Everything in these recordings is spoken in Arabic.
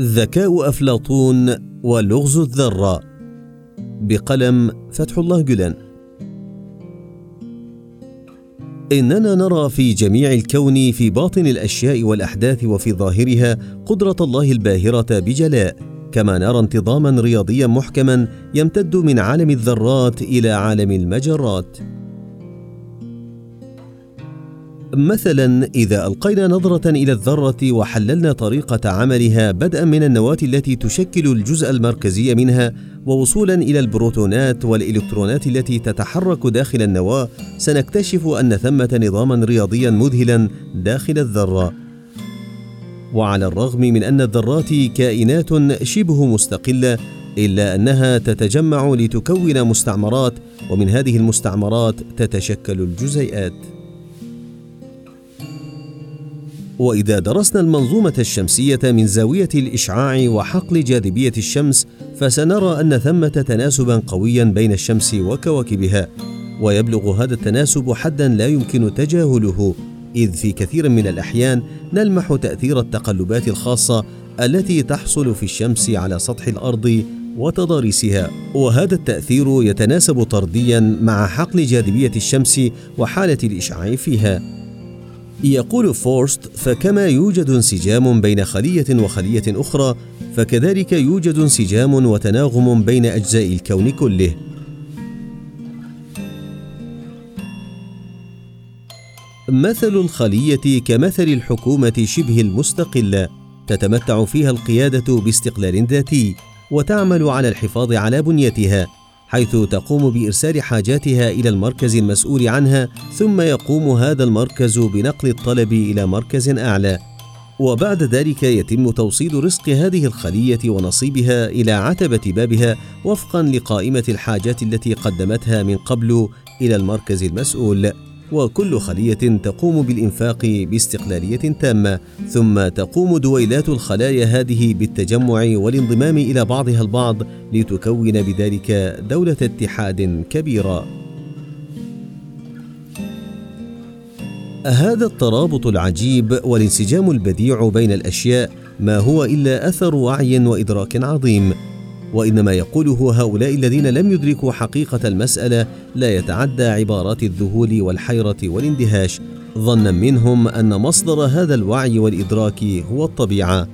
ذكاء أفلاطون ولغز الذرة. بقلم فتح الله جلان إننا نرى في جميع الكون في باطن الأشياء والأحداث وفي ظاهرها قدرة الله الباهرة بجلاء. كما نرى انتظاما رياضيا محكما يمتد من عالم الذرات إلى عالم المجرات. مثلا إذا ألقينا نظرة إلى الذرة وحللنا طريقة عملها بدءا من النواة التي تشكل الجزء المركزي منها ووصولا إلى البروتونات والإلكترونات التي تتحرك داخل النواة سنكتشف أن ثمة نظاما رياضيا مذهلا داخل الذرة. وعلى الرغم من أن الذرات كائنات شبه مستقلة إلا أنها تتجمع لتكون مستعمرات ومن هذه المستعمرات تتشكل الجزيئات. وإذا درسنا المنظومة الشمسية من زاوية الإشعاع وحقل جاذبية الشمس فسنرى أن ثمة تناسبا قويا بين الشمس وكواكبها ويبلغ هذا التناسب حدا لا يمكن تجاهله إذ في كثير من الأحيان نلمح تأثير التقلبات الخاصة التي تحصل في الشمس على سطح الأرض وتضاريسها. وهذا التأثير يتناسب طرديا مع حقل جاذبية الشمس وحالة الإشعاع فيها. يقول فورست فكما يوجد انسجام بين خلية وخلية أخرى فكذلك يوجد انسجام وتناغم بين أجزاء الكون كله. مثل الخلية كمثل الحكومة شبه المستقلة تتمتع فيها القيادة باستقلال ذاتي وتعمل على الحفاظ على بنيتها. حيث تقوم بإرسال حاجاتها إلى المركز المسؤول عنها ثم يقوم هذا المركز بنقل الطلب إلى مركز أعلى. وبعد ذلك يتم توصيل رزق هذه الخلية ونصيبها إلى عتبة بابها وفقا لقائمة الحاجات التي قدمتها من قبل إلى المركز المسؤول. وكل خلية تقوم بالإنفاق باستقلالية تامة ثم تقوم دويلات الخلايا هذه بالتجمع والانضمام إلى بعضها البعض لتكون بذلك دولة اتحاد كبيرة. هذا الترابط العجيب والانسجام البديع بين الأشياء ما هو إلا أثر وعي وإدراك عظيم. وإنما يقوله هؤلاء الذين لم يدركوا حقيقة المسألة لا يتعدى عبارات الذهول والحيرة والاندهاش ظنا منهم أن مصدر هذا الوعي والإدراك هو الطبيعة.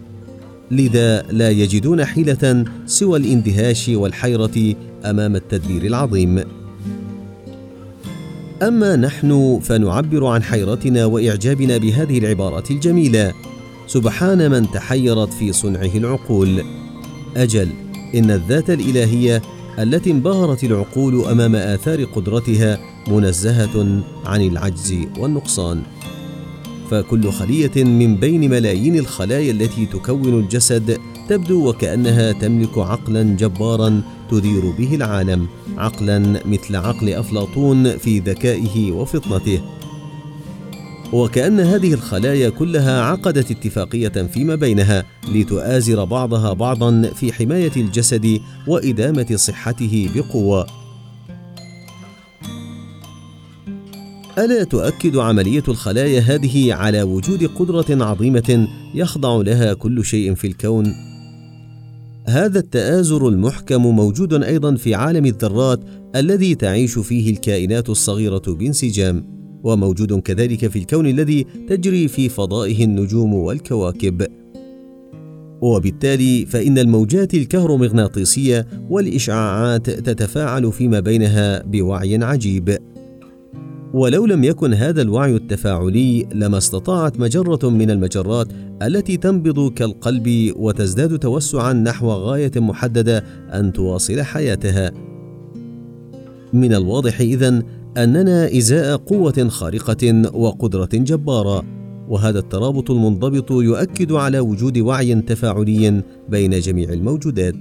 لذا لا يجدون حيلة سوى الاندهاش والحيرة أمام التدبير العظيم. أما نحن فنعبر عن حيرتنا وإعجابنا بهذه العبارات الجميلة. سبحان من تحيرت في صنعه العقول. أجل. إن الذات الإلهية التي انبهرت العقول أمام آثار قدرتها منزهة عن العجز والنقصان. فكل خلية من بين ملايين الخلايا التي تكون الجسد تبدو وكأنها تملك عقلا جبارا تدير به العالم عقلا مثل عقل أفلاطون في ذكائه وفطنته. وكأن هذه الخلايا كلها عقدت اتفاقية فيما بينها لتؤازر بعضها بعضا في حماية الجسد وإدامة صحته بقوة. ألا تؤكد عملية الخلايا هذه على وجود قدرة عظيمة يخضع لها كل شيء في الكون؟ هذا التآزر المحكم موجود أيضا في عالم الذرات الذي تعيش فيه الكائنات الصغيرة بانسجام. وموجود كذلك في الكون الذي تجري في فضائه النجوم والكواكب. وبالتالي فإن الموجات الكهرومغناطيسية والإشعاعات تتفاعل فيما بينها بوعي عجيب. ولو لم يكن هذا الوعي التفاعلي لما استطاعت مجرة من المجرات التي تنبض كالقلب وتزداد توسعا نحو غاية محددة أن تواصل حياتها. من الواضح إذن أننا إزاء قوة خارقة وقدرة جبارة وهذا الترابط المنضبط يؤكد على وجود وعي تفاعلي بين جميع الموجودات.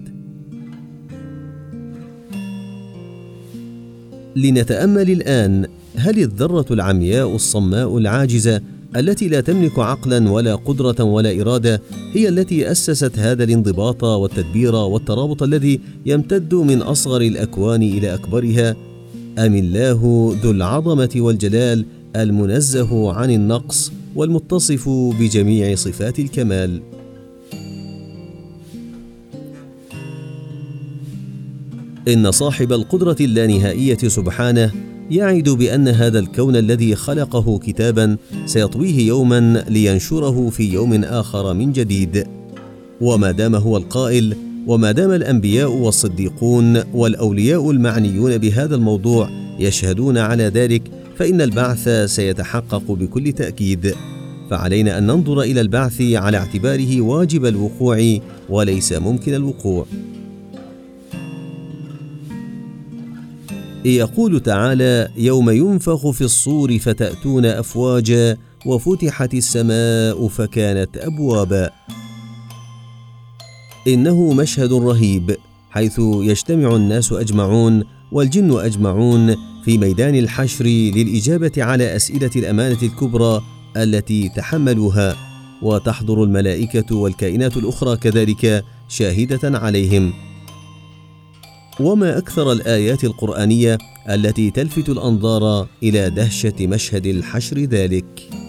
لنتأمل الآن هل الذرة العمياء الصماء العاجزة التي لا تملك عقلا ولا قدرة ولا إرادة هي التي أسست هذا الانضباط والتدبير والترابط الذي يمتد من أصغر الأكوان إلى أكبرها؟ أم الله ذو العظمة والجلال المنزه عن النقص والمتصف بجميع صفات الكمال. إن صاحب القدرة اللانهائية سبحانه يعد بأن هذا الكون الذي خلقه كتابا سيطويه يوما لينشره في يوم آخر من جديد. وما دام هو القائل وما دام الأنبياء والصديقون والأولياء المعنيون بهذا الموضوع يشهدون على ذلك فإن البعث سيتحقق بكل تأكيد. فعلينا أن ننظر إلى البعث على اعتباره واجب الوقوع وليس ممكن الوقوع. يقول تعالى يوم ينفخ في الصور فتأتون أفواجا وفتحت السماء فكانت أبوابا. إنه مشهد رهيب حيث يجتمع الناس أجمعون والجن أجمعون في ميدان الحشر للإجابة على أسئلة الأمانة الكبرى التي تحملوها وتحضر الملائكة والكائنات الأخرى كذلك شاهدة عليهم. وما أكثر الآيات القرآنية التي تلفت الأنظار إلى دهشة مشهد الحشر ذلك.